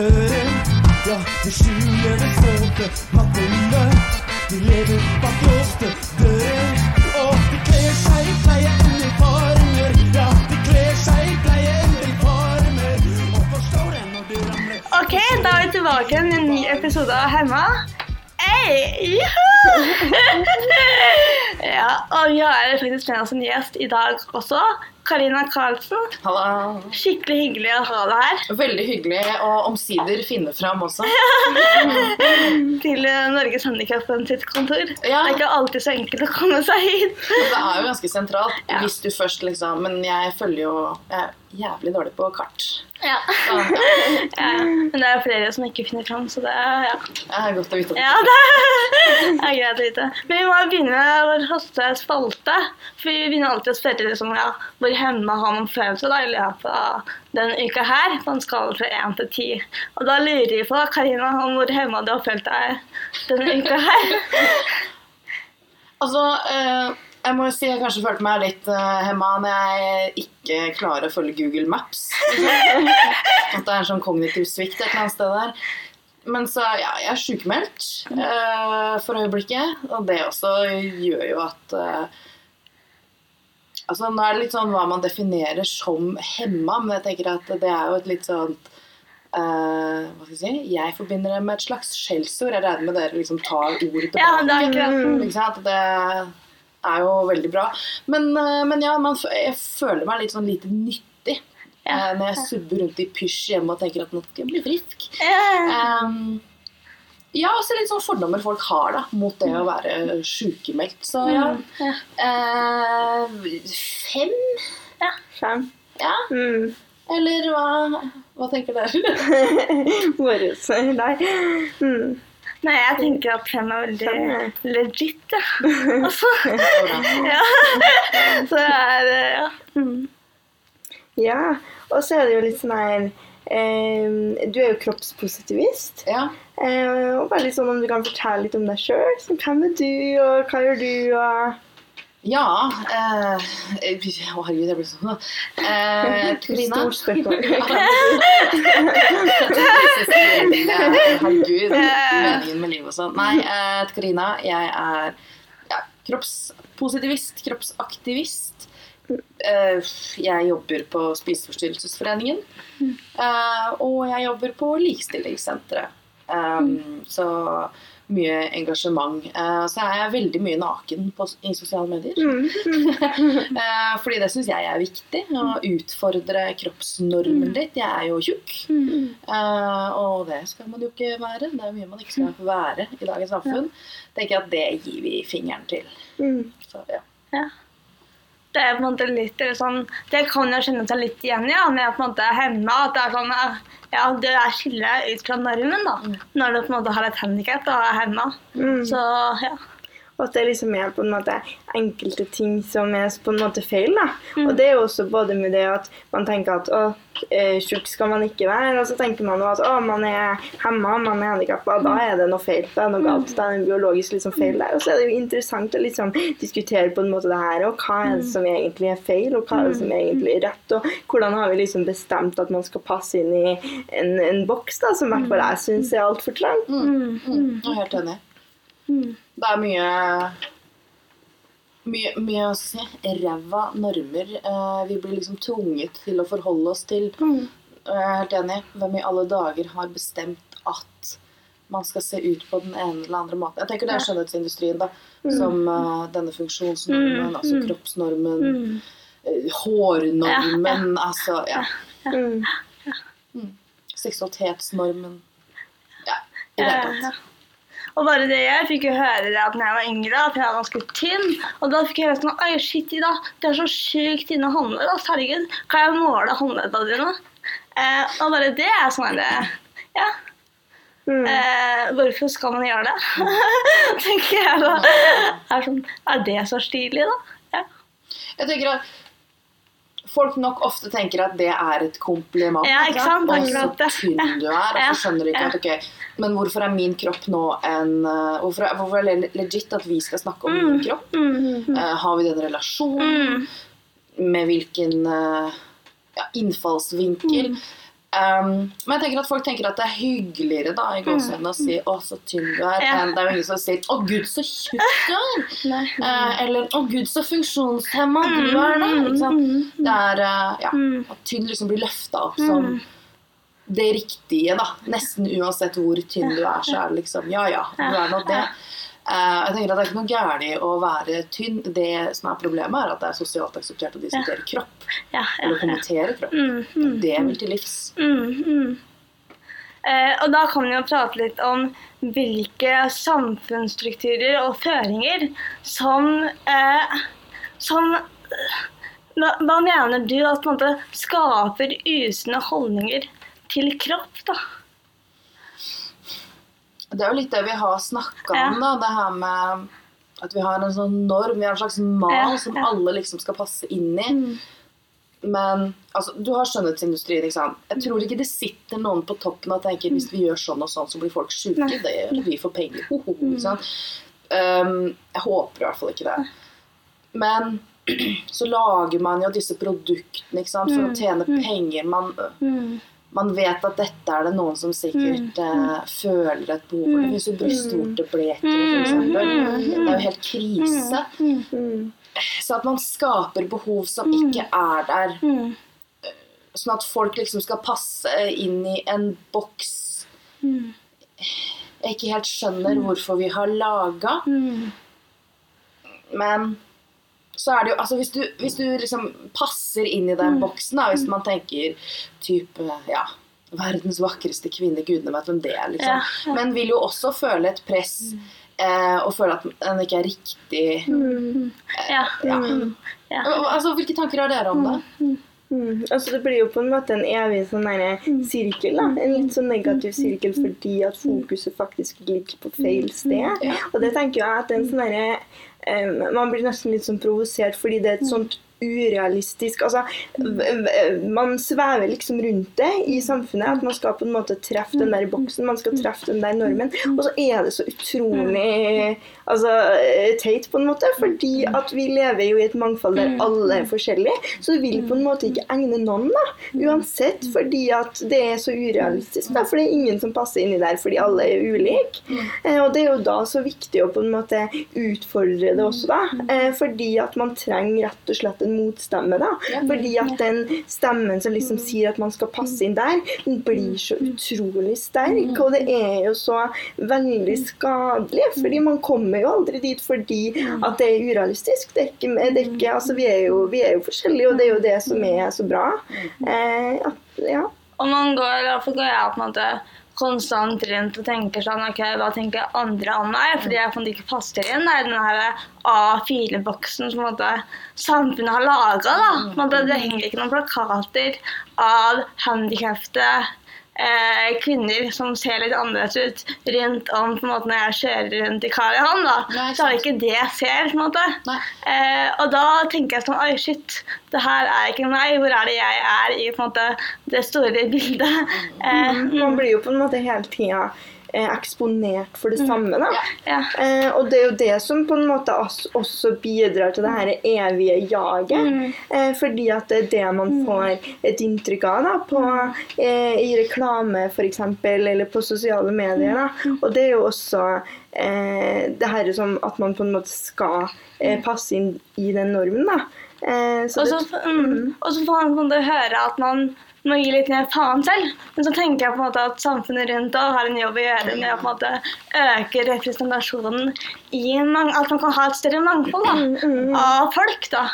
døren. Ja, de skjuler det såpe bak. De lever bak låste dører. Og de kler seg i pleieuniformer. Ja, de kler seg i pleieuniformer. Og forstår det når du ramler Ok, da er vi tilbake med en ny episode av Hemma. Ja, og vi har faktisk med oss en gjest i dag også. Karina Karlsen. Hallo. Skikkelig hyggelig å ha deg her. Veldig hyggelig å omsider finne fram også. Til Norges Handikapforbund sitt kontor. Det er ikke alltid så enkelt å komme seg hit. det er jo ganske sentralt Ja. hvis du først liksom Men jeg følger jo Jeg jævlig dårlig på kart. Ja. Ja. Men det er flere som ikke finner fram, så det er ja. det er godt å vite. Ja, det er greit å vite. Men vi må begynne med vår faste spalte. For vi begynner alltid å spørre liksom, ja, hvor hemma har man følt seg da, i løpet av denne uka her, på en skala fra 1 til 10. Og da lurer vi på, Karina, om hvor hemma du har følt deg denne uka her. Altså, eh, jeg må jo si jeg kanskje følte meg litt uh, hemma når jeg ikke klarer å følge Google Maps. At det er en sånn kognitiv svikt et eller annet sted der. Men så, ja, jeg er sykemeldt uh, for øyeblikket, og det også gjør jo at uh, Altså, nå er det litt sånn hva man definerer som hemma, men jeg tenker at det er jo et litt sånn Uh, hva skal jeg si? Jeg forbinder det med et slags skjellsord. Jeg regner med dere liksom tar ordet tilbake. Ja, det er akkurat Ikke sant? Det er jo veldig bra. Men, eh, men ja, man, jeg føler meg litt sånn lite nyttig Ja. eh, når jeg subber rundt i pysj hjemme og tenker at nå skal jeg bli frisk. Ja. Um, ja, og så litt sånn fordommer folk har da, mot det å være sjukemeldt. Så ja. Ja. Eh, fem? Fem. Ja, Mm. eller hva, hva tenker dere? Våre Nei. Mm. Nei, jeg tenker at fem er veldig Fem, ja. legit, ja. Altså, ja. Så det er eh, ja. Mm. Ja, og så er det jo litt sånn her eh, Du er jo kroppspositivist. Ja. Eh, og bare litt sånn om du kan fortelle litt om deg sjøl. Hvem er du, og hva gjør du? Og... Ja eh, Å, herregud, jeg blir sånn eh? Stort spørsmål. Herregud. Meningen med livet og sånn. Nei, eh, Karina. Jeg er ja, kroppspositivist, kroppsaktivist. Eh, jeg jobber på Spiseforstyrrelsesforeningen. Eh, og jeg jobber på Likestillingssenteret. Um, Så mye engasjement. Eh, så er jeg veldig mye naken på, i sosiale medier. Eh, Fordi det syns jeg er viktig. Å utfordre kroppsnormen litt. Jeg er jo tjukk. Eh, og det skal man jo ikke være. Det er mye man ikke skal være i dagens samfunn. tenker jeg at det gir vi fingeren til. Mm. Så, ja. Det er på en måte litt eller sånn Det kan jeg kjenne seg litt igjen i, ja, med på en måte hemma. At det er sånn Ja, det er skiller ut fra normen, da. Når du på en måte har et handikap og er hemma. Mm. Så ja. Og at det liksom er på en måte enkelte ting som er på en måte feil. da. Og det er jo også både med det at man tenker at å, eh, tjukk skal man ikke være, og så tenker man at å, man er hemma, man er handikappa, da er det noe feil. Det er noe galt. Det er en biologisk liksom feil der. Og så er det jo interessant å liksom diskutere på en måte det her, og hva er det som egentlig er feil, og hva er det som er egentlig er rett, og hvordan har vi liksom bestemt at man skal passe inn i en, en boks da, som i hvert fall jeg syns er altfor trang. Mm, Mm. Mm. helt enig. Det er mye mye, mye hva skal jeg si, ræva normer eh, vi blir liksom tvunget til å forholde oss til. Og jeg er helt enig. Hvem i alle dager har bestemt at man skal se ut på den ene eller andre måten? Jeg tenker det er skjønnhetsindustrien, da. Som eh, denne funksjonsnormen, Mm, altså mm. kroppsnormen, Mm. ja, hårnormen, altså ja. Mm. Seksualitetsnormen. Ja, i det Ja, hele tatt. Og bare det jeg fikk jo høre det at når jeg var yngre, at jeg var ganske tynn. Og da fikk jeg høre sånn Oi, shit, Ida, du er så sjukt tynne håndledd. Altså, Herregud, kan jeg måle håndleddene dine? Eh, og bare det er sånn der, Ja. Mm. Eh, hvorfor skal man gjøre det? tenker jeg da. Er, sånn, er det så stilig, da? Ja. Jeg tenker at folk nok ofte tenker at det er et kompliment. Ja, ikke sant? Og så tynn du er. Og så skjønner du ikke at ok, men hvorfor er min kropp nå en uh, Hvorfor er, hvorfor er det legit at vi skal snakke om min kropp? Mm, mm, Uh, har vi den relasjonen? mm. Med hvilken uh, ja, innfallsvinkel? Um, men jeg tenker at folk tenker at det er hyggeligere da, i gåsehudene å si 'å, så tynn du er', Ja. enn det er jo ingen som sier 'å, gud, så tjukk du er'. Eh, eller 'å, gud, så funksjonshemma du er', da. Liksom. Det er uh, ja, Mm. at tynn liksom blir løfta opp som det riktige, da. Nesten uansett hvor tynn du er, så er det liksom ja ja, du er nå det. Jeg tenker at Det er ikke noe galt i å være tynn. Det som er problemet, er at det er sosialt akseptert å diskutere kropp. Eller kommentere kropp. Mm, Det vil til livs. mm. Eh, og da kan vi jo prate litt om hvilke samfunnsstrukturer og føringer som, eh, som hva, hva mener du at på en måte skaper usunne holdninger til kropp, da? Det er jo litt det vi har snakka om, da. Det her med at vi har en sånn norm, vi har en slags mal som alle liksom skal passe inn i. Men altså, du har skjønnhetsindustrien, ikke sant. Jeg tror ikke det sitter noen på toppen og tenker hvis vi gjør sånn og sånn, så blir folk sjuke. Det gjør vi for penger. Ho, ho, ikke sant? Um, jeg håper i hvert fall ikke det. Men så lager man jo disse produktene sant, for å tjene penger. Man, Mm. Man vet at dette er det noen som sikkert eh, føler et behov for. Det finnes jo brystvorteblekere, f.eks. Det er jo helt krise. Mm. Så at man skaper behov som ikke er der. Mm. Sånn at folk liksom skal passe inn i en boks Mm. jeg ikke helt skjønner hvorfor vi har laga. Mm. Men så er det jo Altså, hvis du, hvis du liksom passer inn i den Mm. boksen, da, hvis man tenker type Ja, verdens vakreste kvinne, gudene vet hvem det er, liksom. Ja, ja. Men vil jo også føle et press eh, og føle at den ikke er riktig Ja. Ja. Mm. ja. Altså, Hvilke tanker har dere om det? Mm. Altså Det blir jo på en måte en evig sånn der sirkel. da En litt sånn negativ sirkel fordi at fokuset faktisk ligger på feil sted. Ja. Og det tenker jeg at en sånn eh, Man blir nesten litt sånn provosert fordi det er et sånt urealistisk Altså, Man svever liksom rundt det i samfunnet. At man skal på en måte treffe den der boksen, man skal treffe den der normen. Og så er det så utrolig altså, teit, på en måte. Fordi at vi lever jo i et mangfold der alle er forskjellige. Så det vil på en måte ikke egne noen, da. Uansett. Fordi at det er så urealistisk. Da. For det er ingen som passer inni der fordi alle er ulike. Eh, og det er jo da så viktig å på en måte utfordre det også, da. Eh, fordi at man trenger rett og slett en motstemme, da. Fordi at den stemmen som liksom sier at man skal passe inn der, den blir så utrolig sterk. Og det er jo så veldig skadelig. Fordi man kommer jo aldri dit fordi at det er urealistisk. Det er ikke, det er ikke, altså vi, er jo, vi er jo forskjellige, og det er jo det som er så bra. Eh, at, ja. Og man går, derfor går jeg på en måte konstant rundt og tenker sånn Ok, hva tenker andre om meg? Fordi jeg ikke passer inn i den her A4-boksen som måte samfunnet har laga. Det henger ikke noen plakater av handikappede eh, kvinner som ser litt annerledes ut rundt om på en måte når jeg kjører rundt i Karl Johan. da, Nei, Så er det ikke det jeg ser. på en måte. Eh, og da tenker jeg sånn Oi, shit. Det her er ikke meg. Hvor er det jeg er i på en måte, det store bildet? Eh, Man blir jo på en måte hele tida eksponert for det samme. da. ja. Eh, og det er jo det som på en måte også bidrar til det her evige jaget. Eh, fordi at det er det man får et inntrykk av da, på, eh, i reklame f.eks., eller på sosiale medier. da. Og det er jo også eh, det her som at man på en måte skal passe inn i den normen. da. Eh, så Og så, mm, får man høre at man må gi litt mer faen selv. Men så tenker jeg på en måte at samfunnet rundt òg har en jobb å gjøre med å på en måte øke representasjonen i mang at man kan ha et større mangfold da, av folk. da.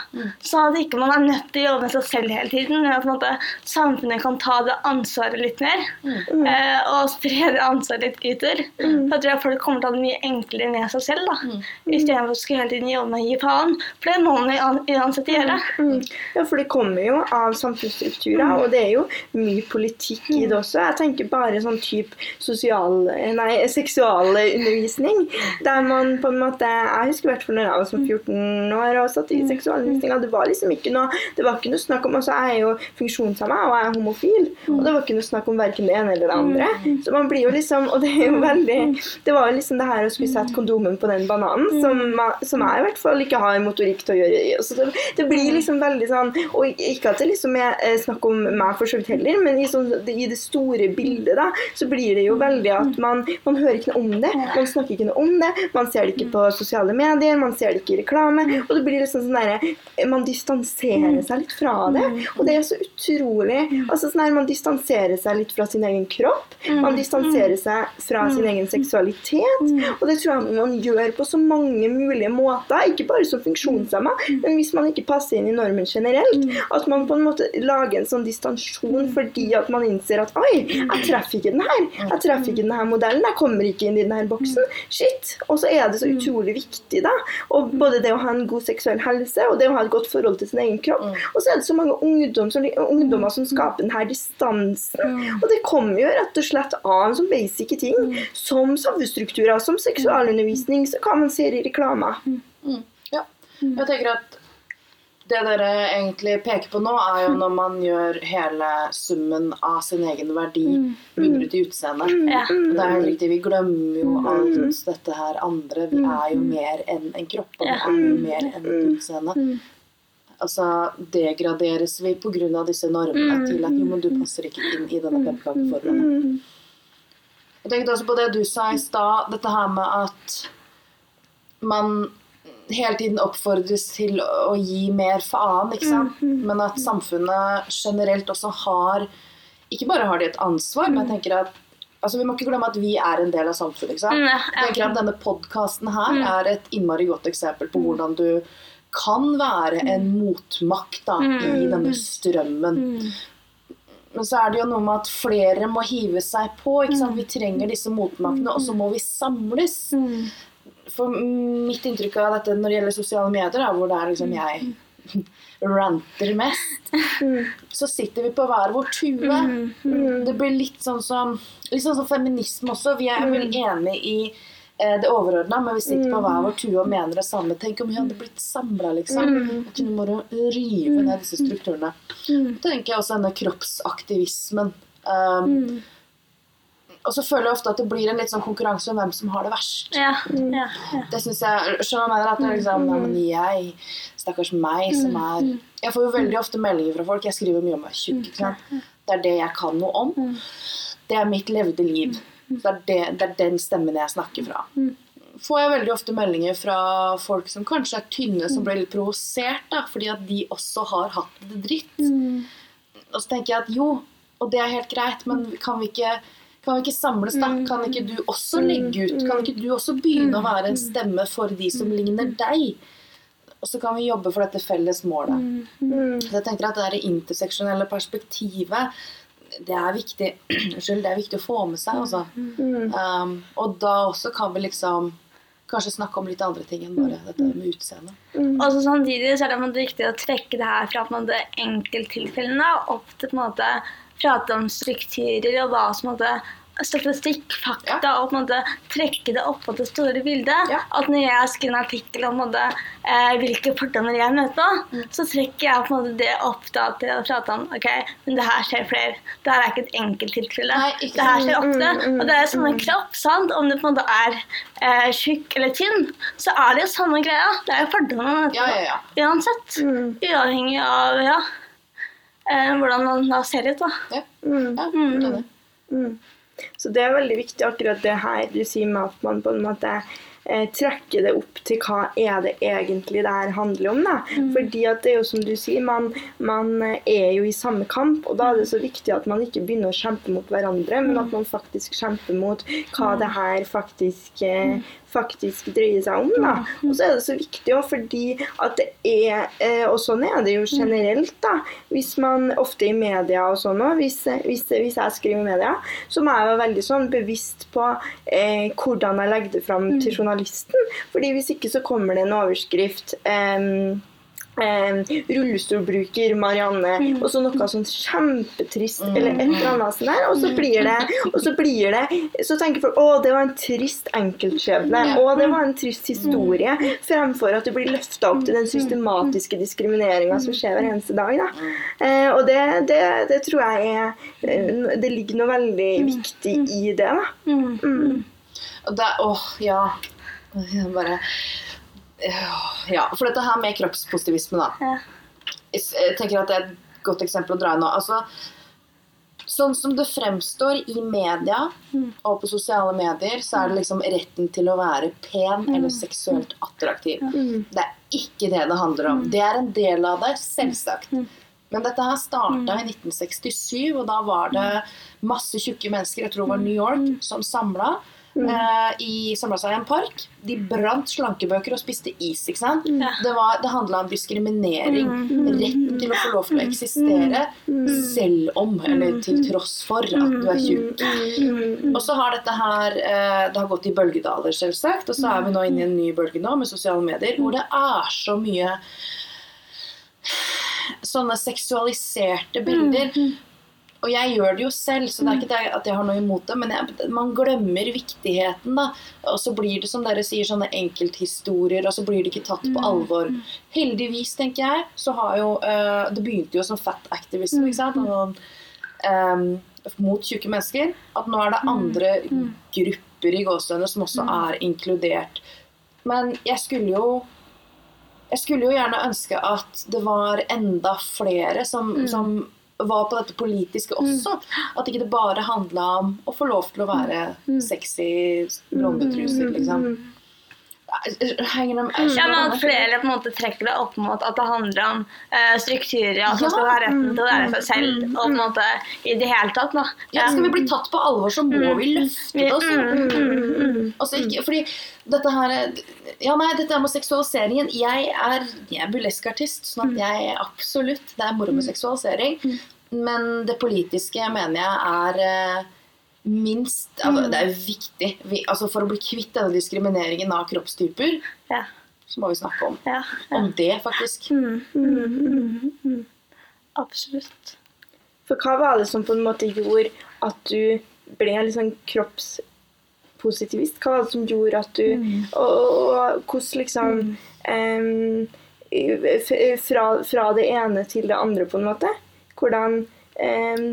Sånn at ikke man er nødt til å jobbe med seg selv hele tiden, men at måte, samfunnet kan ta det ansvaret litt mer. Eh, og spre det ansvaret litt utover. Da tror jeg folk kommer til å ha det mye enklere med seg selv. da. Istedenfor å skulle hele tiden jobbe med å gi faen. For det må man uansett gjøre. Mm. Ja, for det kommer jo av samfunnsstrukturer, og det er jo mye politikk i det også. Jeg tenker bare sånn type sosial, nei, seksualundervisning, der man på en måte Jeg husker i hvert fall når jeg var som 14 år og satt i seksualundervisninga. det var liksom ikke noe det var ikke noe snakk om, altså Jeg er jo funksjonshemma og jeg er homofil, og det var ikke noe snakk om verken det ene eller det andre. Så man blir jo liksom Og det er jo veldig Det var jo liksom det her å skulle sette kondomen på den bananen, som, som jeg i hvert fall ikke har motorikk til å gjøre. Så det, det blir liksom veldig sånn Og ikke at det liksom er eh, snakk om meg for så vidt heller, men i, sånn, i det store bildet da, så blir det jo veldig at man, man hører ikke noe om det. Man snakker ikke noe om det. Man ser det ikke på sosiale medier, man ser det ikke i reklame. Og det blir liksom sånn derre Man distanserer seg litt fra det. Og det er så utrolig altså sånn her, Man distanserer seg litt fra sin egen kropp. Man distanserer seg fra sin egen seksualitet. Og det tror jeg man gjør på så mange mulige måter. Ikke bare som funksjonshemma, men hvis man ikke passer inn i normen generelt. At man på en måte lager en sånn distansjon fordi at man innser at oi, jeg treffer ikke den her. Jeg treffer ikke den her modellen. Jeg kommer ikke inn i den her boksen. Shit. Og så er det så utrolig viktig, da. Og både det å ha en god seksuell helse og det å ha et godt forhold til sin egen kropp. Og så er det så mange ungdom som, ungdommer som skaper denne distansen. Og det kommer jo rett og slett av en sånn basic ting som samfunnsstrukturer, som seksualundervisning, så hva man ser i reklamer. Mm. Ja. Jeg tenker at det dere egentlig peker på nå, er jo når man gjør hele summen av sin egen verdi bundet i utseendet. Ja. Og Det er jo riktig, vi glemmer jo alt dette her andre. Vi er jo mer enn en kropp, og vi er jo mer enn et utseende. Altså, degraderes vi pga. disse normene til at jo, men du passer ikke inn i denne pepperkakeformen. Jeg tenkte også på det du sa i stad, dette her med at man hele tiden oppfordres til å gi mer faen, ikke sant? Men at samfunnet generelt også har Ikke bare har de et ansvar, men jeg tenker at Altså, Vi må ikke glemme at vi er en del av samfunnet. ikke sant? Mm. Jeg tenker at Denne podkasten her er et innmari godt eksempel på hvordan du kan være en motmakt da, i denne strømmen. Men så er det jo noe med at flere må hive seg på. Vi trenger disse motmaktene, og så må vi samles. For mitt inntrykk av dette når det gjelder sosiale medier, da, hvor det er liksom jeg ranter mest, så sitter vi på hver vår tue. Det blir litt sånn som litt sånn som feminisme også. Vi er vel enige i eh, det overordna, men vi sitter på hver vår tue og mener det samme. Tenk om vi hadde blitt samla, liksom. Og kunne bare rive ned disse strukturene. Så tenker jeg også denne kroppsaktivismen. Um, og så føler jeg ofte at det blir en litt sånn konkurranse om hvem som har det verst. Ja. Ja. Ja. Det synes jeg, skjønner hva jeg mener? At det er liksom, ja, men jeg, stakkars meg som er Jeg får jo veldig ofte meldinger fra folk. Jeg skriver mye om å være tjukk. Det er det jeg kan noe om. Det er mitt levde liv. Det er, det, det er den stemmen jeg snakker fra. Får jeg veldig ofte meldinger fra folk som kanskje er tynne, som blir litt provosert da, fordi at de også har hatt det dritt. Og så tenker jeg at jo, og det er helt greit, men kan vi ikke kan vi ikke samles, da? Kan ikke du også legge ut? Kan ikke du også begynne å være en stemme for de som ligner deg? Og så kan vi jobbe for dette felles målet. Så jeg tenker at det der interseksjonelle perspektivet, det er viktig Unnskyld, det er viktig å få med seg, altså. Um, og da også kan vi liksom kanskje snakke om litt andre ting enn bare dette med utseende. Og så samtidig så er det viktig å trekke det her fra på en måte enkelttilfellene opp til på en måte prate om strukturer og hva som måtte statistikk, fakta, Ja. og på en måte trekke det opp på det store bildet. Ja. At når jeg skriver en artikkel om en måte, eh, hvilke fordommer jeg møter Mm. så trekker jeg på en måte det opp da, til å prate om ok, men det her skjer flere. Det her er ikke et enkelttilfelle. Det her skjer ofte. Mm, Og det er samme sånn kropp. sant? Om du på en måte er eh, tjukk eller tynn, så er det jo samme greia. Det er jo fordommene Ja, ja, ja. Uansett. Mm. Uavhengig av ja, hvordan man da ser ut. da. ja. Mm. ja Mm. Mm. Så det er veldig viktig akkurat det her du sier med at man på en måte eh, trekker det opp til hva er det egentlig det her handler om. Da. Fordi at det er jo som du sier, man, man eh, er jo i samme kamp, og da er det så viktig at man ikke begynner å kjempe mot hverandre, men at man faktisk kjemper mot hva det her faktisk, eh, faktisk dreier seg om. Da. Og så er det så viktig òg fordi at det er eh, Og sånn er det jo generelt, da. Hvis man ofte i media og sånn òg, hvis, hvis, hvis jeg skriver i media, så må jeg være veldig sånn bevisst på eh, hvordan jeg legger det fram til journalisten. Fordi hvis ikke så kommer det en overskrift. em, em, rullestolbruker Marianne, og så noe sånn kjempetrist eller et eller annet sånt der. Og så blir det Og så blir det Så tenker folk å, det var en trist enkeltskjebne. Å, det var en trist historie. Fremfor at du blir løfta opp til den systematiske diskrimineringa som skjer hver eneste dag. Da. Eh, og det, det, det tror jeg er eh, Det ligger noe veldig viktig i det. da. Mm. Mm. Og det, åh, ja. Bare Ja, for dette her med kroppspositivisme, da. Ja. Jeg tenker at det er et godt eksempel å dra inn nå. Altså, Sånn som det fremstår i media Mm. og på sosiale medier, så er det liksom retten til å være pen eller seksuelt attraktiv. Mm. Det er ikke det det handler om. Det er en del av det, selvsagt. Men dette her starta i 1967, og da var det masse tjukke mennesker, jeg tror det var New York, som samla. Eh, i, samla seg i en park. De brant slankebøker og spiste is. ikke sant? Mm. Det, var, det handla om diskriminering. Retten til å få lov til å eksistere selv om, eller til tross for, at du er tjukk. Og så har dette her eh, Det har gått i bølgedaler, selvsagt. Og så er vi nå inne i en ny bølge nå med sosiale medier hvor det er så mye sånne seksualiserte bilder. Og jeg gjør det jo selv, så det er ikke det at jeg har noe imot det. Men jeg, man glemmer viktigheten, da. Og så blir det, som dere sier, sånne enkelthistorier, og så blir det ikke tatt på alvor. Heldigvis, tenker jeg, så har jo uh, Det begynte jo som fat activism, ikke sant. Og, um, mot tjukke mennesker. At nå er det andre grupper i gåsehudene som også er inkludert. Men jeg skulle jo jeg skulle jo gjerne ønske at det var enda flere som, som var på dette politiske også. At ikke det bare handla om å få lov til å være sexy blondetruser, liksom. Henger de Ja, men at flere på en måte trekker det opp mot at det handler om uh, strukturer, at man skal ha retten til å være seg selv, og på en måte i det hele tatt, da. ja, Skal vi bli tatt på alvor, så må vi løfte det også. Mm, mm, mm, Altså ikke, fordi dette her Ja, nei, dette med seksualiseringen Jeg er, jeg er burleskartist, sånn at jeg absolutt Det er moro med seksualisering. Men det politiske mener jeg er eh, minst altså, Det er viktig. Vi, altså For å bli kvitt denne diskrimineringen av kroppstyper, Ja. så må vi snakke om, Ja. ja. om det, faktisk. Mm, mm, mm, mm. Absolutt. For hva var det som på en måte gjorde at du ble litt sånn kroppspositivist? Hva var det som gjorde at du Og, og, og hvordan liksom f- fra, fra det ene til det andre, på en måte? Hvordan em,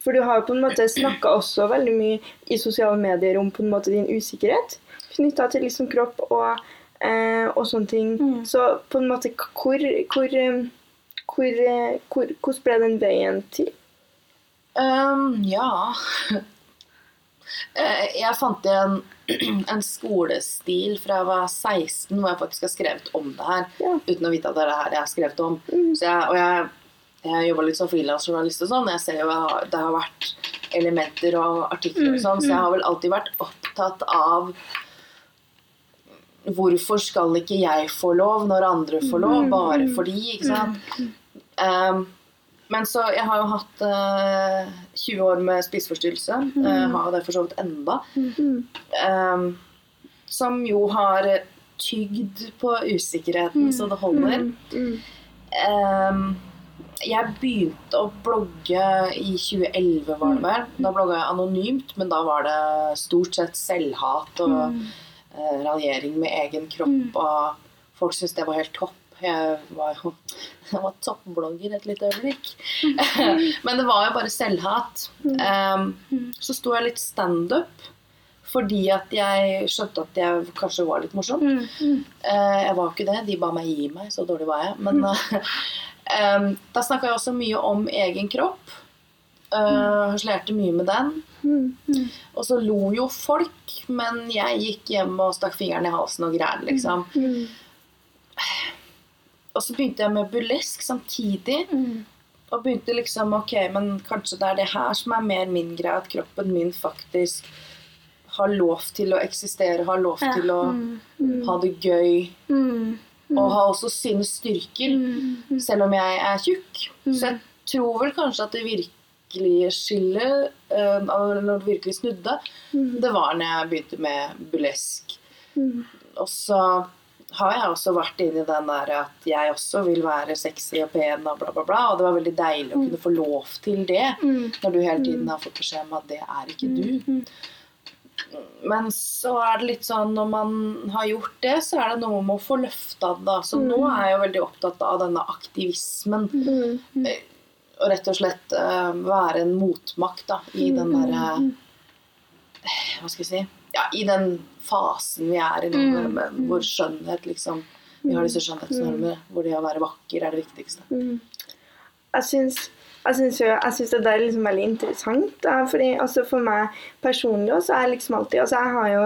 For du har jo på en måte snakka også veldig mye i sosiale medier om på en måte din usikkerhet knytta til liksom kropp og, eh, og sånne ting. Mm. Så på en måte hvor, hvor, hvor, eh, hvor, hvordan ble den veien til? Um, ja Eh, Jeg fant igjen en skolestil fra jeg var 16, hvor jeg faktisk har skrevet om det her. Ja. Uten å vite at det er det her jeg har skrevet om. Mm. Så jeg, og jeg, jeg jobber litt som frilansjournalist og sånn. Jeg ser jo at det har vært elementer og artikler og sånn, så jeg har vel alltid vært opptatt av Hvorfor skal ikke jeg få lov når andre får lov, bare fordi, ikke sant? Um, men så Jeg har jo hatt uh, 20 år med spiseforstyrrelse. Uh, har det for så vidt enda. Um, som jo har tygd på usikkerheten så det holder. Mm. Jeg begynte å blogge i 2011, var det vel. Da blogga jeg anonymt, men da var det stort sett selvhat og eh, raljering med egen kropp. Og folk syntes det var helt topp. Jeg var jo jeg var toppblogger et lite øyeblikk. men det var jo bare selvhat. Um, så sto jeg litt standup. Fordi at jeg skjønte at jeg kanskje var litt morsom. Mm, mm. Eh, jeg var ikke det. De ba meg gi meg, så dårlig var jeg. Men eh, em, da snakka jeg også mye om egen kropp. Uh, Harselerte mye med den. Mm. Og så lo jo folk, men jeg gikk hjem og stakk fingeren i halsen og grein, liksom. Mm. Og så begynte jeg med burlesk samtidig. Mm. Og begynte liksom Ok, men kanskje det er det her som er mer min greie. At kroppen min faktisk har lov til å eksistere, har lov Ja. til å Mm, mm, ha det gøy. Mm, Og har også sine styrker. mm, mm. selv om jeg er tjukk. Så jeg tror vel kanskje at det virkelige skillet, eh, når det virkelig snudde, det var når jeg begynte med burlesk. Mm. Og så har jeg også vært inni den der at jeg også vil være sexy og pen og bla, bla, bla. Og det var veldig deilig å kunne få lov til det, Mm. når du hele tiden har fått beskjed om at det er ikke du. Mm. Men så er det litt sånn når man har gjort det, så er det noe med å få løfta det. Så nå er jeg jo veldig opptatt av denne aktivismen. Mm. Eh, Og rett og slett uh, være en motmakt da, i den derre Hva skal jeg si Ja, i den fasen vi er i nå, Mm. med, hvor skjønnhet liksom Vi har disse skjønnhetsnormer hvor det å være vakker er det viktigste. Mm. Jeg syns jeg syns det er liksom veldig interessant. Da, fordi altså For meg personlig også, er liksom alltid altså Jeg har jo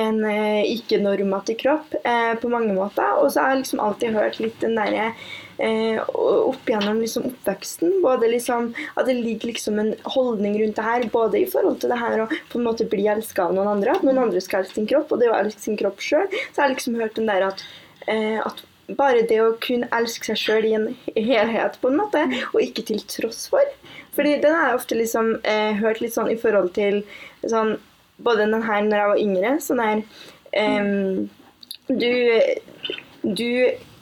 en eh, ikke-normativ kropp eh, på mange måter. Og så har jeg liksom alltid hørt litt den derre eh, opp gjennom liksom oppveksten. Både liksom At det ligger liksom en holdning rundt det her, både i forhold til det her å på en måte bli elska av noen andre, at noen andre skal elske sin kropp, og det å elske sin kropp sjøl. Så jeg har liksom hørt den der at, eh, at bare det å kunne elske seg sjøl i en helhet, på en måte, og ikke til tross for. Fordi den har jeg ofte liksom eh, hørt litt sånn i forhold til sånn Både den her når jeg var yngre, sånn her eh, Du Du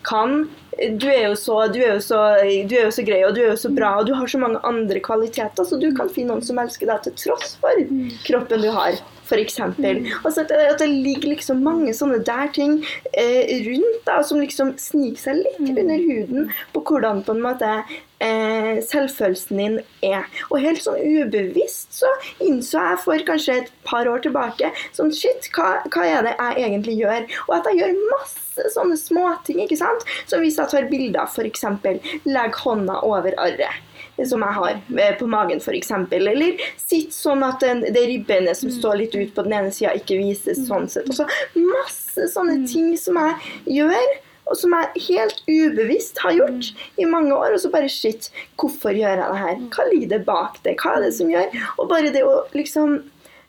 kan du er, jo så, du, er jo så, du er jo så grei og du er jo så bra og du har så mange andre kvaliteter, så du kan finne noen som elsker deg til tross for kroppen du har. For eksempel. Altså at, at det ligger liksom mange sånne der ting eh, rundt da, som liksom sniker seg litt under huden på hvordan på en måte eh, selvfølelsen din er. Og helt sånn ubevisst så innså jeg for kanskje et par år tilbake sånn shit, hva, hva er det jeg egentlig gjør? Og at jeg gjør masse sånne småting, ikke sant? Som hvis jeg tar bilder, f.eks. legg hånda over arret som jeg har eh, på magen f.eks. Eller sitt sånn at den, det ribbeinet som står litt ut på den ene sida, ikke vises sånn sett. Altså masse sånne ting som jeg gjør. Og som jeg helt ubevisst har gjort i mange år. Og så bare shit, hvorfor gjør jeg det her? Hva ligger det bak det? Hva er det som gjør? Og bare det å liksom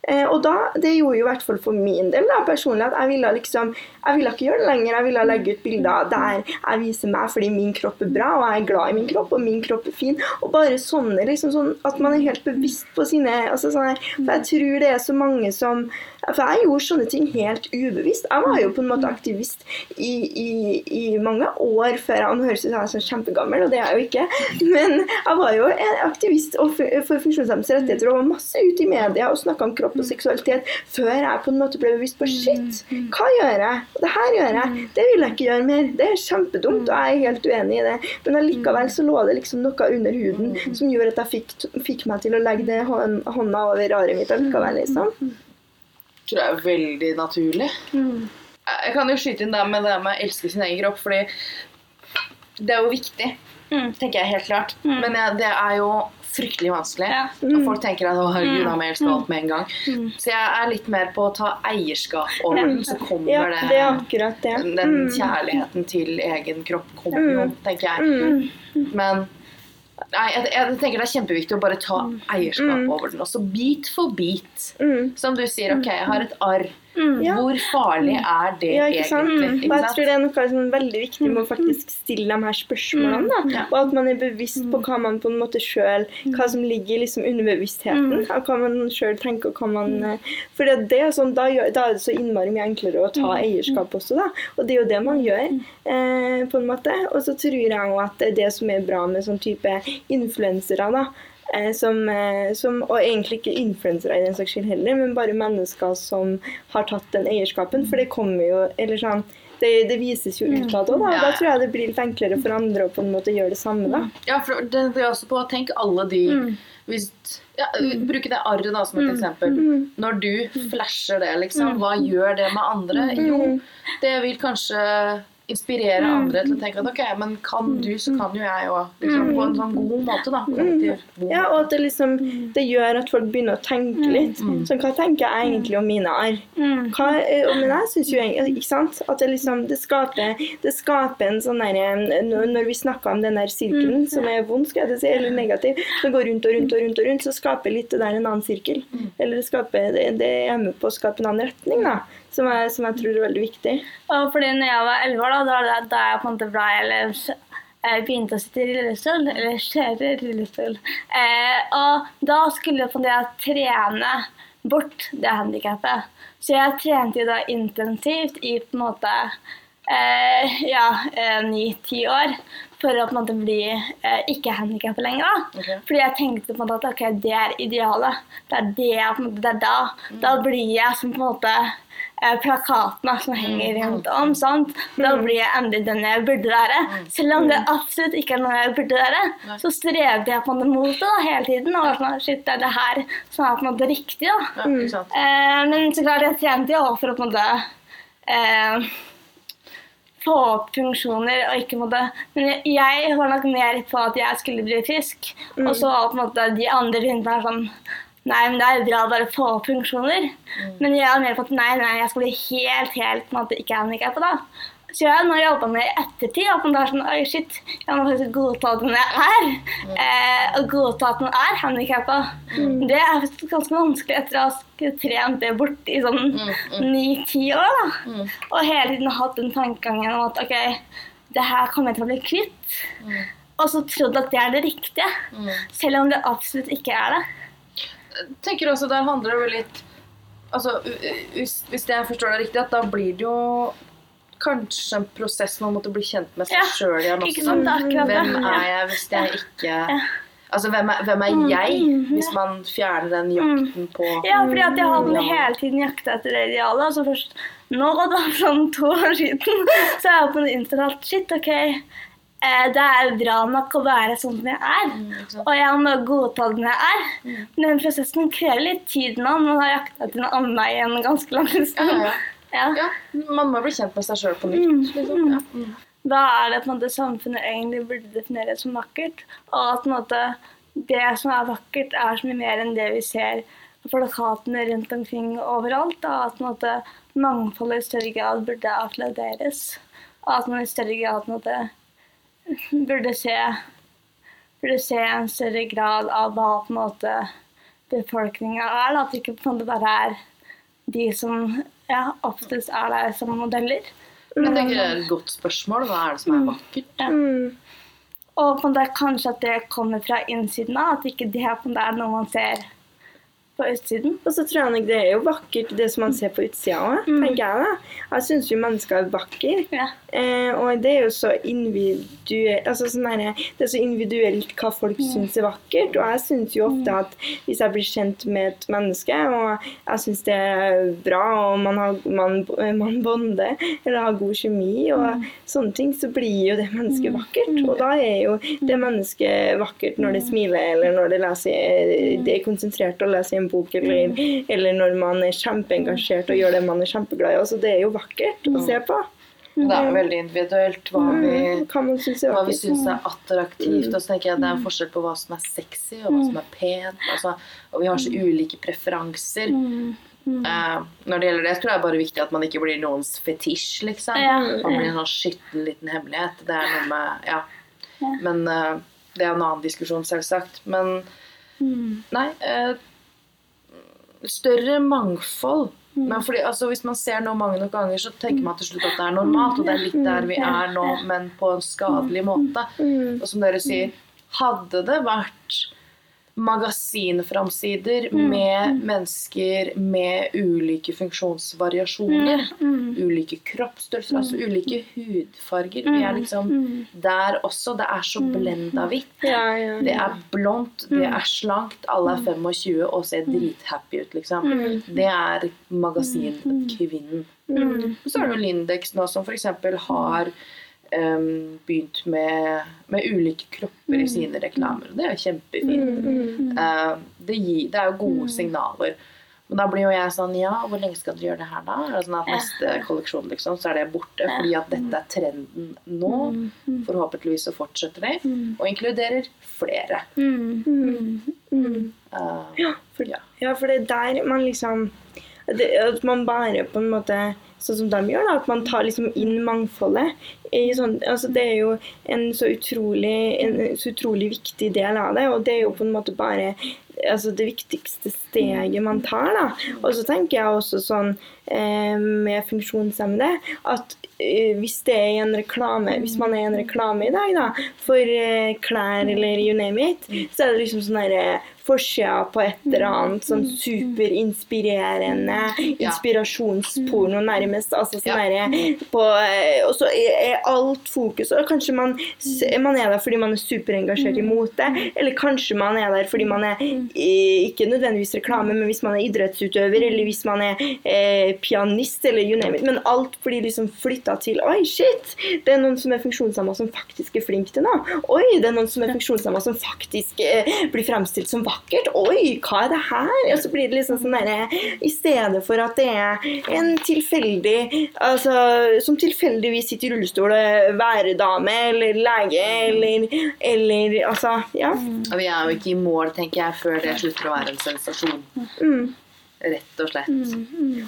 og da, Det gjorde jo i hvert fall for min del da, personlig at jeg ville liksom, jeg ville ikke gjøre det lenger. Jeg ville legge ut bilder der jeg viser meg fordi min kropp er bra, og jeg er glad i min kropp, og min kropp er fin. Og bare sånne, liksom sånn at man er helt bevisst på sine altså sånne, For jeg tror det er så mange som For jeg gjorde sånne ting helt ubevisst. Jeg var jo på en måte aktivist i, i, i mange år før jeg Nå høres ut som jeg er så kjempegammel, og det er jeg jo ikke. Men jeg var jo en aktivist for funksjonshemmedes rettigheter og var masse ute i media og snakka om kropp og seksualitet før jeg på en måte ble bevisst på shit, hva gjør jeg? Og det her gjør jeg. Det vil jeg ikke gjøre mer. Det er kjempedumt, og jeg er helt uenig i det. Men allikevel så lå det liksom noe under huden som gjorde at jeg fikk, fikk meg til å legge det hånd, hånda over aret mitt allikevel, liksom. tror jeg er veldig naturlig. Jeg kan jo skyte inn det med det med å elske sin egen kropp, fordi det er jo viktig, Mm. tenker jeg helt klart. Mm. Men jeg, det er jo fryktelig vanskelig. Ja. Og folk tenker at å herregud, da må jeg elske Mm. alt med en gang. Mm. Så jeg er litt mer på å ta eierskap over den, så kommer Ja, det, det akkurat det. Den Mm. kjærligheten til egen kropp kommer jo, Mm. tenker jeg. Mm. Men nei, jeg, jeg tenker det er kjempeviktig å bare ta eierskap Mm. over den. Også bit for bit. Mm. Som du sier, OK, jeg har et arr. Mm. Hvor farlig er det Ja, ikke sant? egentlig? Ikke sant? jeg tror det er noe som er veldig viktig med å faktisk stille de her spørsmålene. Da. Ja. Og at man er bevisst på hva man på en måte sjøl hva som ligger under bevisstheten. Og hva man sjøl tenker. og hva man... eh, For det, det er sånn, da, gjør, da er det så innmari mye enklere å ta eierskap også. da. Og det er jo det man gjør. Eh, på en måte. Og så tror jeg òg at det er det som er bra med sånn type influensere. da. Eh, som, eh, som, og egentlig ikke influensere i den saks skyld heller, men bare mennesker som har tatt den eierskapen. For det kommer jo eller sånn, det, det vises jo utad òg, da. Ja, Da tror jeg det blir litt enklere for andre å på en måte gjøre det samme. da. Ja, for det, er også på Tenk alle de Mm. hvis, ja, Bruke det arret da som et eksempel. Mm. Når du flasher det, liksom, hva gjør det med andre? Jo, Mm. det vil kanskje inspirere andre til å tenke at ok, men kan du, så kan jo jeg òg. Liksom, på en sånn god måte, da. Kollektiv Mm. Ja, og at det liksom det gjør at folk begynner å tenke litt. Sånn, hva tenker jeg egentlig om mine arr? Mm. Eh, men jeg synes jo egentlig, ikke sant, at det liksom, det skaper, det skaper en sånn der, eh, når vi snakker om den der sirkelen, som er vond, skal jeg si, eller negativ, som går rundt og rundt og rundt, og rundt, så skaper litt det der en annen sirkel. Eller det skaper, det, det er med på å skape en annen retning, da, som jeg, som jeg tror er veldig viktig. Og fordi når jeg var 11 år, da, da, da, jeg på en måte ble eller jeg begynte å sitte i rullestol, eller kjøre rullestol. Eh, og da skulle jeg på trene bort det handikappet. Så jeg trente jo da intensivt i på en måte eh, ja, ni-ti år for å på en måte bli eh, ikke handikappet lenger. da. Okay. Fordi jeg tenkte på en måte at ok, det er idealet. Det er det jeg på en måte, det er da. Da blir jeg som på en måte eh, plakatene som henger rundt om. sant? Da blir jeg endelig den jeg burde være. Selv om det absolutt ikke er noe jeg burde være, så strevde jeg på det mot det hele tiden. Og sånn, shit, det er det her som er på en måte riktig. da. Ja. Eh, men så klart, jeg trente jo for å på en måte eh, få opp funksjoner og ikke måtte Men jeg, jeg var nok mer på at jeg skulle bli frisk, og så var på en måte de andre rundt meg sånn Nei, men det er jo bra å bare få opp funksjoner. Men jeg er mer på at nei, nei, jeg skal bli helt, helt på en måte ikke handikappa da. Så jeg har nå jobba med i ettertid at man er sånn Oi, shit, jeg må faktisk godta at den jeg er. Eh, og godta at den er handikappa. Det er ganske vanskelig etter å ha trent det bort i sånn ni-ti år. da. Mm. Og hele tiden hatt den tankegangen om at OK, det her kommer jeg til å bli kvitt. Og så trodd at det er det riktige. Mm. Selv om det absolutt ikke er det. Tenker også Der handler det vel litt altså, hvis, hvis jeg forstår deg riktig, da blir det jo kanskje en prosess med å måtte bli kjent med seg Ja, sjøl igjen også. sant, det det. Hvem er jeg hvis jeg ikke Altså, hvem er, hvem er jeg hvis man fjerner den jakten på Ja, fordi at jeg hadde hele tiden jakta etter det idealet. Altså så først nå, da, for sånn to år siden, så er jeg på at shit, OK. Eh, det er bra nok å være sånn som jeg er. Mm. Og jeg må godta den jeg er. Men den prosessen krever litt tid nå. Man har jakta etter noe annet i en ganske lang stund. ja, ja. Ja. man må bli kjent med seg sjøl på nytt. Liksom. Ja. Mm. Hva er det på en måte samfunnet egentlig burde definere som vakkert? Og at en måte, det som er vakkert, er så mye mer enn det vi ser på plakatene rundt omkring overalt. Og At på en måte, mangfoldet i større grad burde applauderes. Og at man i større grad på en måte, burde se burde se en større grad av hva på en måte befolkninga er. Da. At det ikke på en måte bare er de som ja, oftest er der som modeller. Men jeg tenker det er et godt spørsmål. Hva er det som er vakkert? Ja. Og på en måte kanskje at det kommer fra innsiden av, at ikke det på en måte er noe man ser på østsiden. Og så tror jeg nok det er jo vakkert, det som man ser på utsida òg, tenker jeg da. Jeg syns jo mennesker er vakre. Ja. Eh, og det er jo så individuelt altså sånn der, Det er så individuelt hva folk syns er vakkert. Og jeg syns jo ofte at hvis jeg blir kjent med et menneske, og jeg syns det er bra, og man, har, man, man bonder, eller har god kjemi og sånne ting, så blir jo det mennesket vakkert. Og da er jo det mennesket vakkert når det smiler, eller når det, leser, det er konsentrert og leser en bok, eller, eller når man er kjempeengasjert og gjør det man er kjempeglad i. Altså, det er jo vakkert å se på. Det er veldig individuelt hva vi, synes syns er er attraktivt. Og så tenker jeg at det er en forskjell på hva som er sexy, og hva som er pent. Altså, og vi har så ulike preferanser. Uh, når det gjelder det, tror jeg det er bare viktig at man ikke blir noens fetisj, liksom. Ja. Man blir en sånn skitten liten hemmelighet. Det er noe med Ja. Men uh, det er en annen diskusjon, selvsagt. Men nei eh, Større mangfold. Men fordi, altså, hvis man ser noe mange nok ganger, så tenker man til slutt at det er normalt. Og det er litt der vi er nå, men på en skadelig måte. Og som dere sier, hadde det vært magasinframsider med mennesker med ulike funksjonsvariasjoner, ulike kroppsstørrelser, altså ulike hudfarger Vi er liksom der også. Det er så blenda hvitt. Ja, ja. Det er blondt, det er slankt, alle er 25 og ser drithappy ut, liksom. Det er magasinkvinnen. Så er det jo Lindex nå som f.eks. har em, begynt med, med ulike kropper i sine reklamer. Og det er jo kjempefint. Uh, det, gir, det er jo gode signaler. Men da blir jo jeg sånn Ja, hvor lenge skal dere gjøre det her, da? Er det sånn at neste kolleksjon liksom, så er det borte? Fordi at dette er trenden nå. Forhåpentligvis så fortsetter de. Og inkluderer flere. Eh, For, Ja. ja, for det er der man liksom det, At man bare på en måte Sånn som de gjør, da, at man tar liksom inn mangfoldet. Sånn, altså det er jo en så utrolig, en så utrolig viktig del av det, og det er jo på en måte bare altså det viktigste steget man tar. da. Og så tenker jeg også sånn eh, med funksjonshemmede at eh, hvis det er i en reklame, hvis man er i en reklame i dag da, for eh, klær eller you name it, så er det liksom sånn derre forsida på et eller annet sånn superinspirerende inspirasjonsporno nærmest. altså sånn Ja. på, Og så er alt fokus og Kanskje man, man er der fordi man er superengasjert i mote, eller kanskje man er der fordi man er ikke nødvendigvis reklame, men hvis man er idrettsutøver, eller hvis man er eh, pianist, eller you name it. Men alt blir liksom flytta til Oi, shit! Det er noen som er funksjonshemma som faktisk er flink til noe. Oi, det er noen som er funksjonshemma som faktisk eh, blir fremstilt som vakkert. Oi, hva er det her? Og så blir det liksom sånn derre I stedet for at det er en tilfeldig Altså som tilfeldigvis sitter i rullestol, eh, væredame eller lege eller, eller Altså, ja. Og vi er jo ikke i mål, tenker jeg, før det slutter å være en sensasjon. Mm. Rett og slett.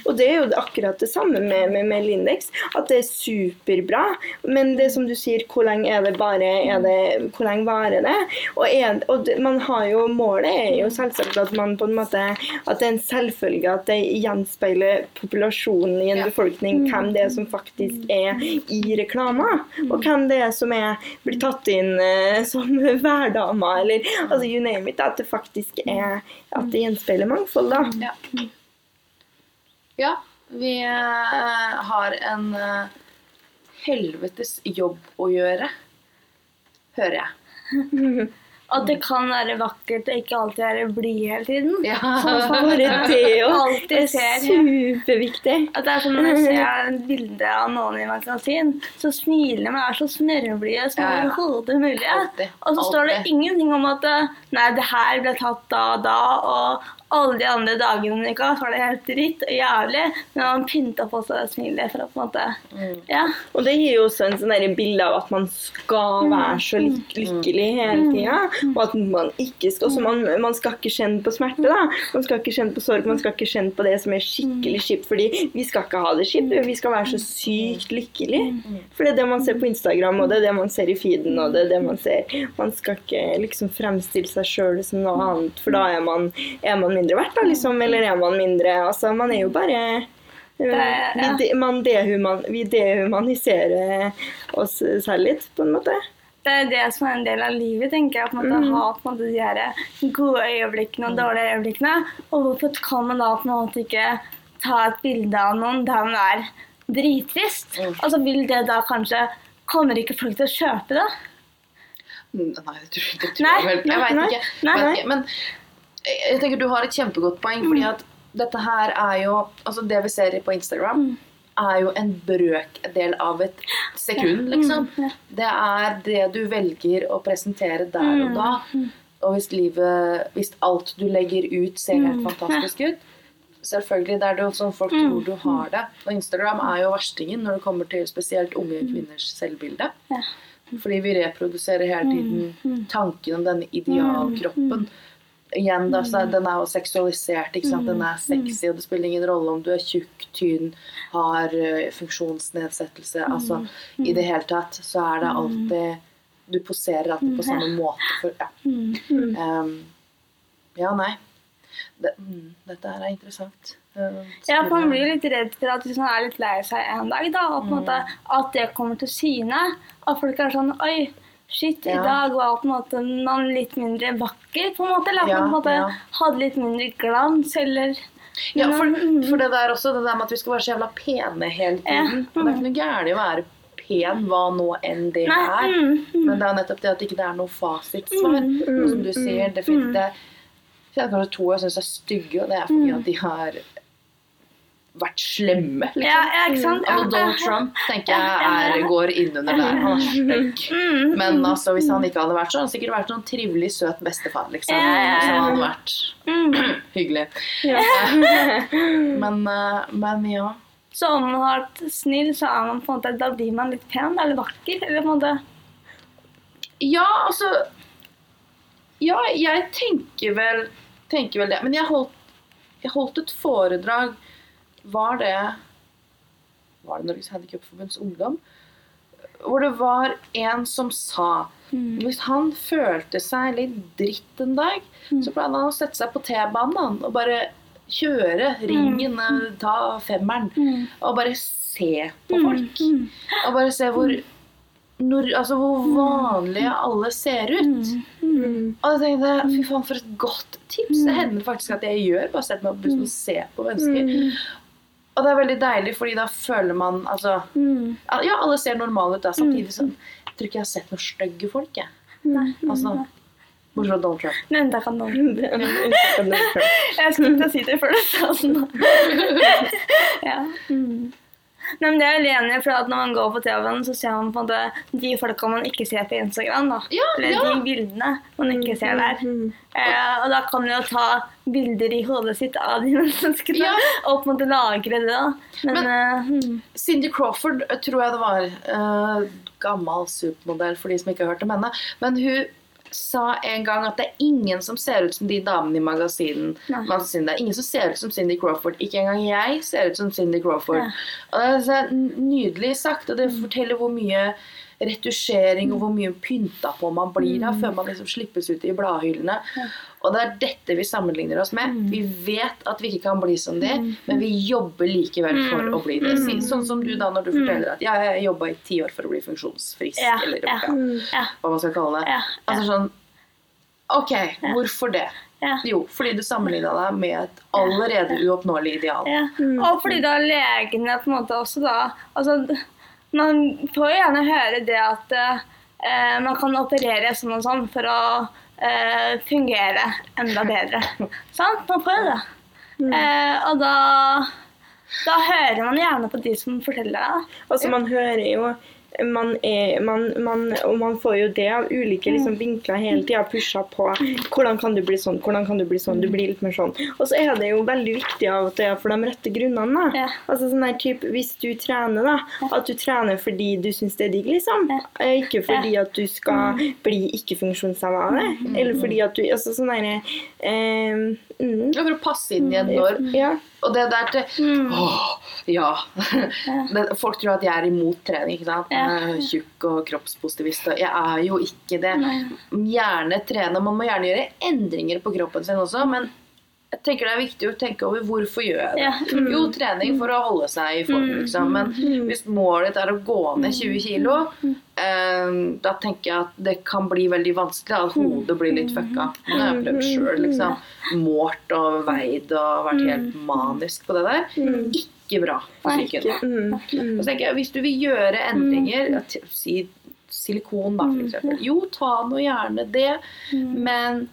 Og det er jo akkurat det samme med, med, med Lindex. At det er superbra. Men det som du sier, hvor lenge er det bare er det, Hvor lenge varer det? Og, er, og man har jo Målet er jo selvsagt at man på en måte At det er en selvfølge at det gjenspeiler populasjonen i en Ja. befolkning hvem det er som faktisk er i reklama. Og hvem det er som er, blir tatt inn uh, som hverdama, eller altså you name it. At det faktisk er At det gjenspeiler mangfold, da. Ja. Ja, vi eh, har en eh, helvetes jobb å gjøre, hører jeg. At det kan være vakkert og ikke alltid være blid hele tiden. Ja. Bare det jo. Alltid er ser. superviktig. At det er som når jeg ser et bilde av noen i magasin, så smiler man er så snørrblide som Ja, ja. hodet mulig. Og så står det ingenting om at eh, nei, det her ble tatt da og da, og alle de andre dagene i uka så var det helt dritt og jævlig, men man pynta på seg det smilet for å på en måte Mm. Ja. Og det gir jo også en sånn bilde av at man skal være så lyk lykkelig hele tida. Og at man ikke skal så man, man skal ikke kjenne på smerte. da. Man skal ikke kjenne på sorg, man skal ikke kjenne på det som er skikkelig kjipt. Fordi vi skal ikke ha det kjipt, vi skal være så sykt lykkelig. For det er det man ser på Instagram, og det er det man ser i feeden, og det er det man ser. Man skal ikke liksom fremstille seg sjøl som noe annet, for da er man, er man mindre verdt, da, liksom. Eller er man mindre Altså, man er jo bare det, ja. vi, de, man dehuman, vi dehumaniserer oss selv litt, på en måte. Det er det som er en del av livet, tenker jeg. på en måte, Ha på en måte de her gode øyeblikkene og dårlige øyeblikkene. Og hvorfor kan man da på en måte ikke ta et bilde av noen der man er drittrist? Mm. Altså vil det da kanskje Kommer ikke folk til å kjøpe det? Nei, det tror, det tror Nei, jeg vel. Jeg veit ikke. nei. Vet ikke. Men jeg tenker du har et kjempegodt poeng, fordi Mm. at dette her er jo Altså, det vi ser på Instagram, Mm. er jo en brøkdel av et sekund, liksom. Mm. Det er det du velger å presentere der Mm, og da. Og hvis livet Hvis alt du legger ut, ser helt Mm, fantastisk ut Selvfølgelig, det er det jo sånn folk tror du har det. Og Instagram er jo verstingen når det kommer til spesielt unge kvinners selvbilde. Fordi vi reproduserer hele tiden tanken om denne idealkroppen. Igjen, da, så er- Den er jo seksualisert. Den er sexy, og det spiller ingen rolle om du er tjukk, tynn, har eh, funksjonsnedsettelse. altså I det hele tatt så er det alltid Du poserer alltid på samme måte. For, ja. Um, ja, nei. Det, mm, dette her er interessant. Eh, Ja, for Man blir litt redd for at hvis man er litt lei seg en dag, da, at, på Mm. at det kommer til syne. At folk er sånn Oi, shit, i Ja. dag var på en måte man litt mindre vakker. på en måte, Eller Ja, på en måte ja. hadde litt mindre glans, eller Ja, for, Mm. for det der også, det der med at vi skal være så jævla pene hele tiden. Og det er ikke noe gærent i å være pen, hva nå enn det Nei, er. mm, mm. Men det er nettopp det at det ikke er noe fasitsvar. Mm, mm, som du sier, det, fin- det, det er kanskje to jeg syns er stygge, og det er fordi Mm. at de har vært slemme. Liksom. Ja, sant? Altså, Donald Trump tenker jeg er, går innunder der. Han er stygg. Mm, Men altså, hvis han ikke hadde vært sånn, hadde han sikkert vært noen trivelig, søt bestefar. liksom. Han hadde vært mm. hyggelig. Ja. Men, eh, men ja. Så om man har vært snill, så er man på en måte, da blir man litt pen eller vakker. eller på en måte. Ja, altså Ja, jeg tenker vel, tenker vel det. Men jeg holdt, jeg holdt et foredrag Var det Var det Norges Handikapforbunds Ungdom? Hvor det var en som sa Hvis han følte seg litt dritt en dag, så pleide han å sette seg på T-banen og bare kjøre ringen, mm. ta femmeren, Mm. og bare se på folk. Mm. Og bare se hvor, når, altså hvor vanlige alle ser ut. Mm. Og jeg tenkte, fy faen, for et godt tips. Det hender faktisk at jeg gjør. Bare setter meg på bussen og ser på mennesker. Og det er veldig deilig, fordi da føler man altså Mm. Ja, alle ser normale ut, da. Samtidig som jeg tror ikke jeg har sett noen stygge folk, jeg. Nei. Altså, Bortsett fra Donald Trump. Men unntak kan. Donald Trump. Jeg skulle ikke si det før du sa sånn. ja. mm. Men det er jeg enig i, for at når man går på TV-en, så ser man på en måte de folka man ikke ser på Instagram. da. Ja, Eller ja. de bildene man ikke ser der. Mhm. Eh, og da kan man jo ta bilder i hodet sitt av de menneskene Ja. og på en måte lagre det. da. Men, Men- eh, hmm. Cindy Crawford tror jeg det var. eh, gammel supermodell for de som ikke har hørt om henne. Men hun sa en gang at det er ingen som ser ut som de damene i magasinen. Det er ingen som ser ut som Cindy Crawford. Ikke engang jeg ser ut som Cindy Crawford. Ja. Og det er så nydelig sagt, og det forteller hvor mye retusjering og hvor mye pynta på man blir av før man liksom slippes ut i bladhyllene. Og det er dette vi sammenligner oss med. Vi vet at vi ikke kan bli som de, men vi jobber likevel for å bli det. Si- Sånn som du da når du forteller at ja, jeg jobba i ti år for å bli funksjonsfrisk, Ja, eller ja. hva man skal kalle det. ja, Altså sånn OK, hvorfor det? ja. Jo, fordi du sammenligna deg med et allerede uoppnåelig ideal. Ja. Og fordi da legene på en måte også da altså, Man får jo gjerne høre det at eh, man kan operere sånn og sånn for å eh, fungere enda bedre. Sant? Man får jo det. Eh, og da da hører man gjerne på de som forteller deg. Altså, man hører jo man er, man, man, og man får jo det av ulike liksom, vinkler hele tida. Pusha på hvordan kan du bli sånn, hvordan kan du bli sånn. Du blir litt mer sånn. Og så er det jo veldig viktig av at det er for de rette grunnene. Da. Ja. Altså sånn der type, Hvis du trener, da, at du trener fordi du syns det er digg, liksom. Ja. Eh, Ikke fordi at du skal bli ikke-funksjonshemma av det. Eller fordi at du altså sånn derre eh, mm, For å passe inn i en norm. Ja. Og det der til Mm. Åh, ja. Men folk tror at jeg er imot trening. ikke sant? Ja. Tjukk og kroppspositivist. og Jeg er jo ikke det. Gjerne trene. Man må gjerne gjøre endringer på kroppen sin også, men jeg tenker det er viktig å tenke over hvorfor gjør jeg det. Ja. Mm. Jo, trening for å holde seg i form, liksom. Men hvis målet ditt er å gå ned 20 kilo, eh, da tenker jeg at det kan bli veldig vanskelig. At hodet blir litt fucka. Det har jeg prøvd sjøl, liksom. Målt og veid og vært helt manisk på det der. Ikke bra for psyken. Mm, mm. Og så tenker jeg, Hvis du vil gjøre endringer, si silikon da, eksempel. Jo, ta nå gjerne det, men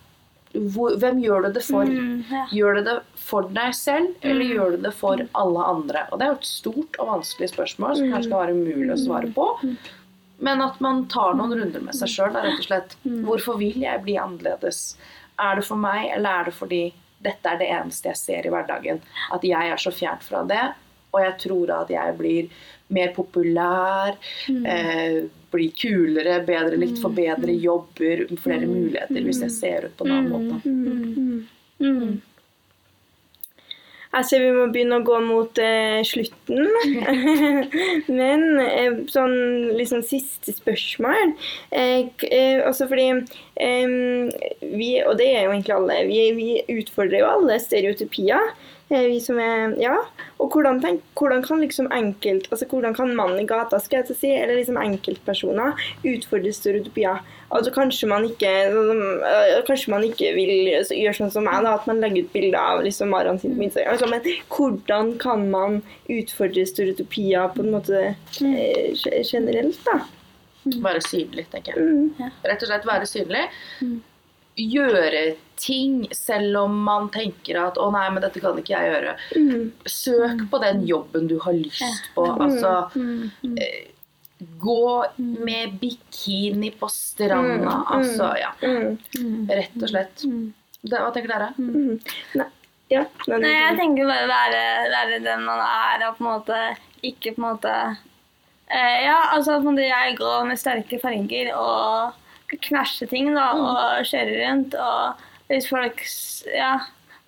hvor, hvem gjør du det for? Mm, ja. Gjør du det for deg selv, eller gjør du det for alle andre? Og Det er jo et stort og vanskelig spørsmål som kanskje kan være umulig å svare på. Men at man tar noen runder med seg sjøl. Og slett. Hvorfor vil jeg bli annerledes? Er det for meg, eller er det fordi dette er det eneste jeg ser i hverdagen? At jeg er så fjernt fra det, og jeg tror at jeg blir mer populær, eh, blir kulere, bedre likt, får bedre jobber, flere muligheter hvis jeg ser ut på en annen måte. Mm. Jeg ser vi må begynne å gå mot eh, slutten. Men eh, sånn liksom siste spørsmål. Eh, k- eh, Altså fordi eh, vi, og det er jo egentlig alle, vi, vi utfordrer jo alle stereotypier. Eh, vi som er, ja, og hvordan, tenk, hvordan kan liksom enkelt, altså hvordan kan mannen i gata skal jeg til å si, eller liksom enkeltpersoner utfordre stereotypier? Altså Kanskje man ikke øh, Kanskje man ikke vil gjøre sånn som meg, da, at man legger ut bilder av liksom Maran sin på Instagram. Altså, men hvordan kan man utfordre stereotypier på en måte eh, generelt, da? Være synlig, tenker jeg. Mm. Rett og slett være synlig. Gjøre ting selv om man tenker at 'å nei, men dette kan ikke jeg gjøre'. Mm. Søk på den jobben du har lyst på. Altså eh, Gå med bikini på stranda. Altså, ja. Mm. Rett og slett. Det, hva tenker dere? Ja, men, Nei, jeg tenker bare være, være den man er, og på en måte ikke på en måte eh, Ja, altså på en måte jeg går med sterke farger og knæsjer ting, da, og kjører rundt, og hvis folk Ja.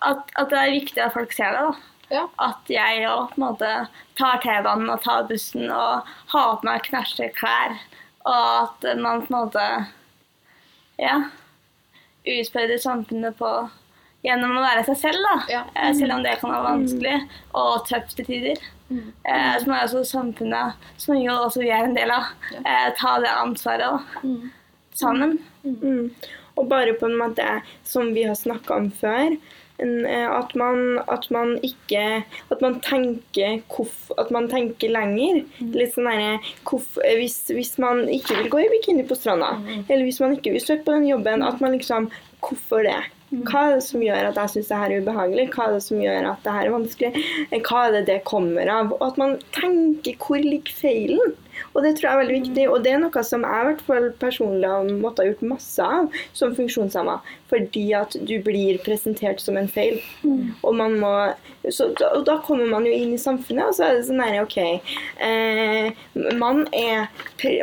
At, at det er viktig at folk ser det, da. Ja. At jeg òg på en måte tar T-banen og tar bussen og har på meg knæsje klær. Og at man på en måte Ja. Utfordrer samfunnet på gjennom å være seg selv, da. Ja. Mm. Selv om det kan være vanskelig og tøft til tider. Eh, så må også samfunnet, som jo også vi er en del av, eh, ta det ansvaret da. sammen. Mm. Og bare på en måte, som vi har snakka om før, eh, at, man, at man ikke At man tenker hvorf, At man tenker lenger. Litt sånn derre eh, hvis, hvis man ikke vil gå i bikini på stranda, eller hvis man ikke vil søke på den jobben, at man liksom Hvorfor det? Hva er det som gjør at jeg syns det her er ubehagelig? Hva er det som gjør at det her er vanskelig? Hva er det det kommer av? Og at man tenker hvor ligger feilen? Og det tror jeg er veldig viktig, og det er noe som jeg i hvert fall personlig har måttet ha gjort masse av som funksjonshemma. Fordi at du blir presentert som en feil. Og man må så, og da kommer man jo inn i samfunnet, og så er det sånn her, OK eh, man, er,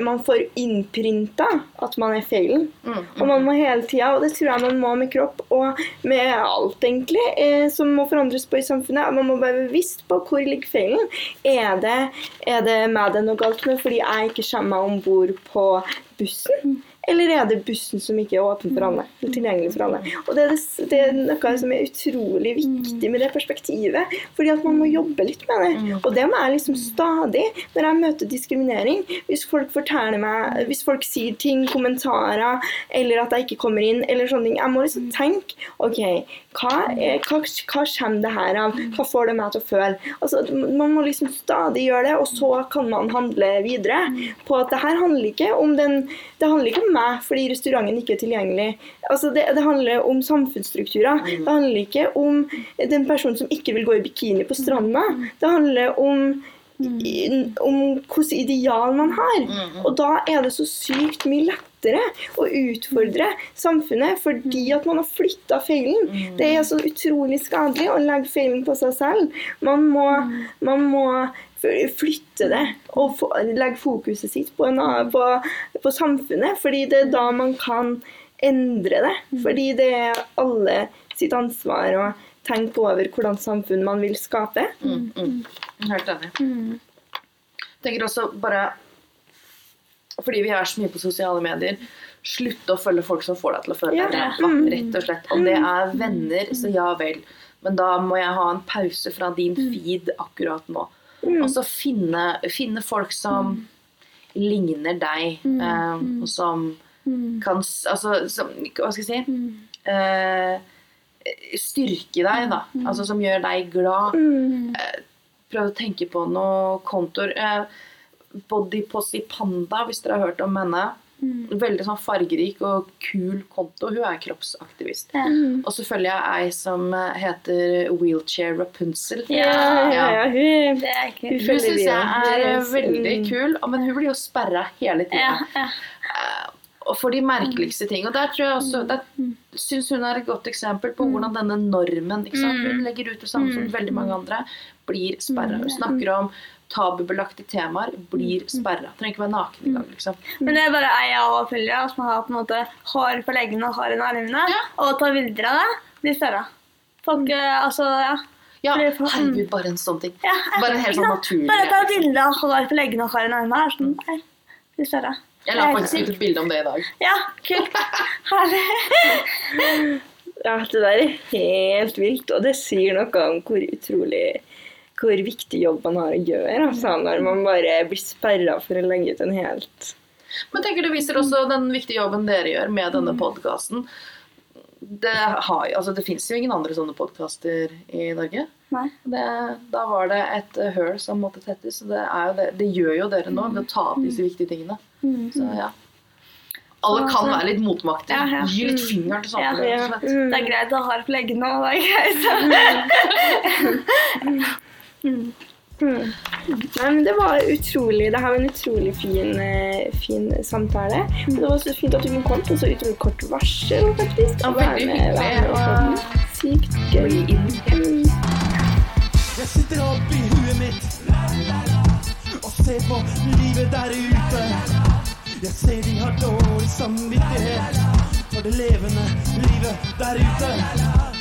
man får innprinta at man er feilen. Mm, Og man må hele tida, og det tror jeg man må med kropp og med alt, egentlig, eh, som må forandres på i samfunnet. Man må være bevisst på hvor ligger feilen. Er det, er det med det noe galt med fordi jeg ikke kommer meg om bord på bussen? Eller er det bussen som ikke er åpen for alle? Tilgjengelig for alle? Og det er, det, det er noe som er utrolig viktig med det perspektivet. Fordi at man må jobbe litt med det. Og det må jeg liksom stadig når jeg møter diskriminering. Hvis folk forteller meg, hvis folk sier ting, kommentarer, eller at jeg ikke kommer inn, eller sånne ting. Jeg må liksom tenke OK, hva, er, hva, hva kommer det her av? Hva får det meg til å føle? Altså, man må liksom stadig gjøre det, og så kan man handle videre. På at det her handler ikke om den Det handler ikke om meg fordi restauranten ikke er tilgjengelig. Altså, det, det handler om samfunnsstrukturer. Det handler ikke om den personen som ikke vil gå i bikini på stranda. Det handler om i- om hvilket ideal man har. Og da er det så sykt mye lettere å utfordre samfunnet fordi at man har flytta feilen. Det er så utrolig skadelig å legge feilen på seg selv. Man må, man må flytte det og få, legge fokuset sitt på, en, annen- på, på samfunnet, fordi det er da man kan endre det. Fordi det er alle sitt ansvar å tenke over hvordan samfunn man vil skape. Mm, mm. Helt enig. tenker også bare Fordi vi er så mye på sosiale medier, slutte å følge folk som får deg til å føle Ja. deg ræva, Mm. rett og slett. Om det er venner, så ja vel. Men da må jeg ha en pause fra din feed akkurat nå. Mm. Og så finne, finne folk som ligner deg, eh, og som kan Altså, som, hva skal jeg si? Eh, styrke deg, da. Altså som gjør deg glad. Mm. Prøv å tenke på noen kontoer. Eh, Body Possi Panda, hvis dere har hørt om henne. Veldig sånn fargerik og kul konto. Hun er kroppsaktivist. Ja. Mm. Og så følger jeg ei som eh, heter Wheelchair Rapunzel. Ja, ja, ja. Hun, Det hun. Hun syns jeg er eh, er- veldig mm. kul, men hun blir jo sperra hele Ja, tida. ja. Og for de merkeligste ting. Og der tror jeg også der syns hun er et godt eksempel på hvordan denne normen ikke sant? Hun legger ut det samme som veldig mange andre. Blir sperra. Hun snakker om tabubelagte temaer. Blir sperra. Trenger ikke være naken engang. Liksom. Men det er bare ei av følgere som har på en måte hår på leggene og hår i armene, Ja. og tar bilder av det. blir sperra. Folk, eh, altså, ja. Ja, herregud, bare en sånn ting. ja Bare en helt sånn naturlig Bare ta bilde av hår på leggene og hår i armene. er Sånn, nei, blir sperra. Jeg la faktisk ut et bilde om det i dag. Ja, kult. Herlig. Ja, det der er helt vilt, og det sier noe om hvor utrolig hvor viktig jobb man har å gjøre. Altså, når man bare blir sperra for å legge ut en helt Men tenker det viser også den viktige jobben dere gjør med denne podkasten. Det, har altså, det fins jo ingen andre sånne podkaster i Norge. Nei. Det, da var det et eh, høl som måtte tettes. Så det, er jo det, det gjør jo dere nå, ved å ta opp disse viktige tingene. Så ja. Alle kan være litt motmaktige. Ja, ja. Gi litt fingeren til Ja. samfunnet. Ja, og. Det er greit å ha hår på leggene, og det er greit. Hmm. Nei, men Det var utrolig, det her var en utrolig fin, eh, fin samtale. Det var så fint at du kunne komme på så utrolig kort varsel. faktisk. Ja, veldig med- hyggelig, være med og- Sykt gøy. Mm. Jeg sitter oppi huet mitt og ser på livet der ute. Jeg ser de har dårlig samvittighet for det levende livet der ute.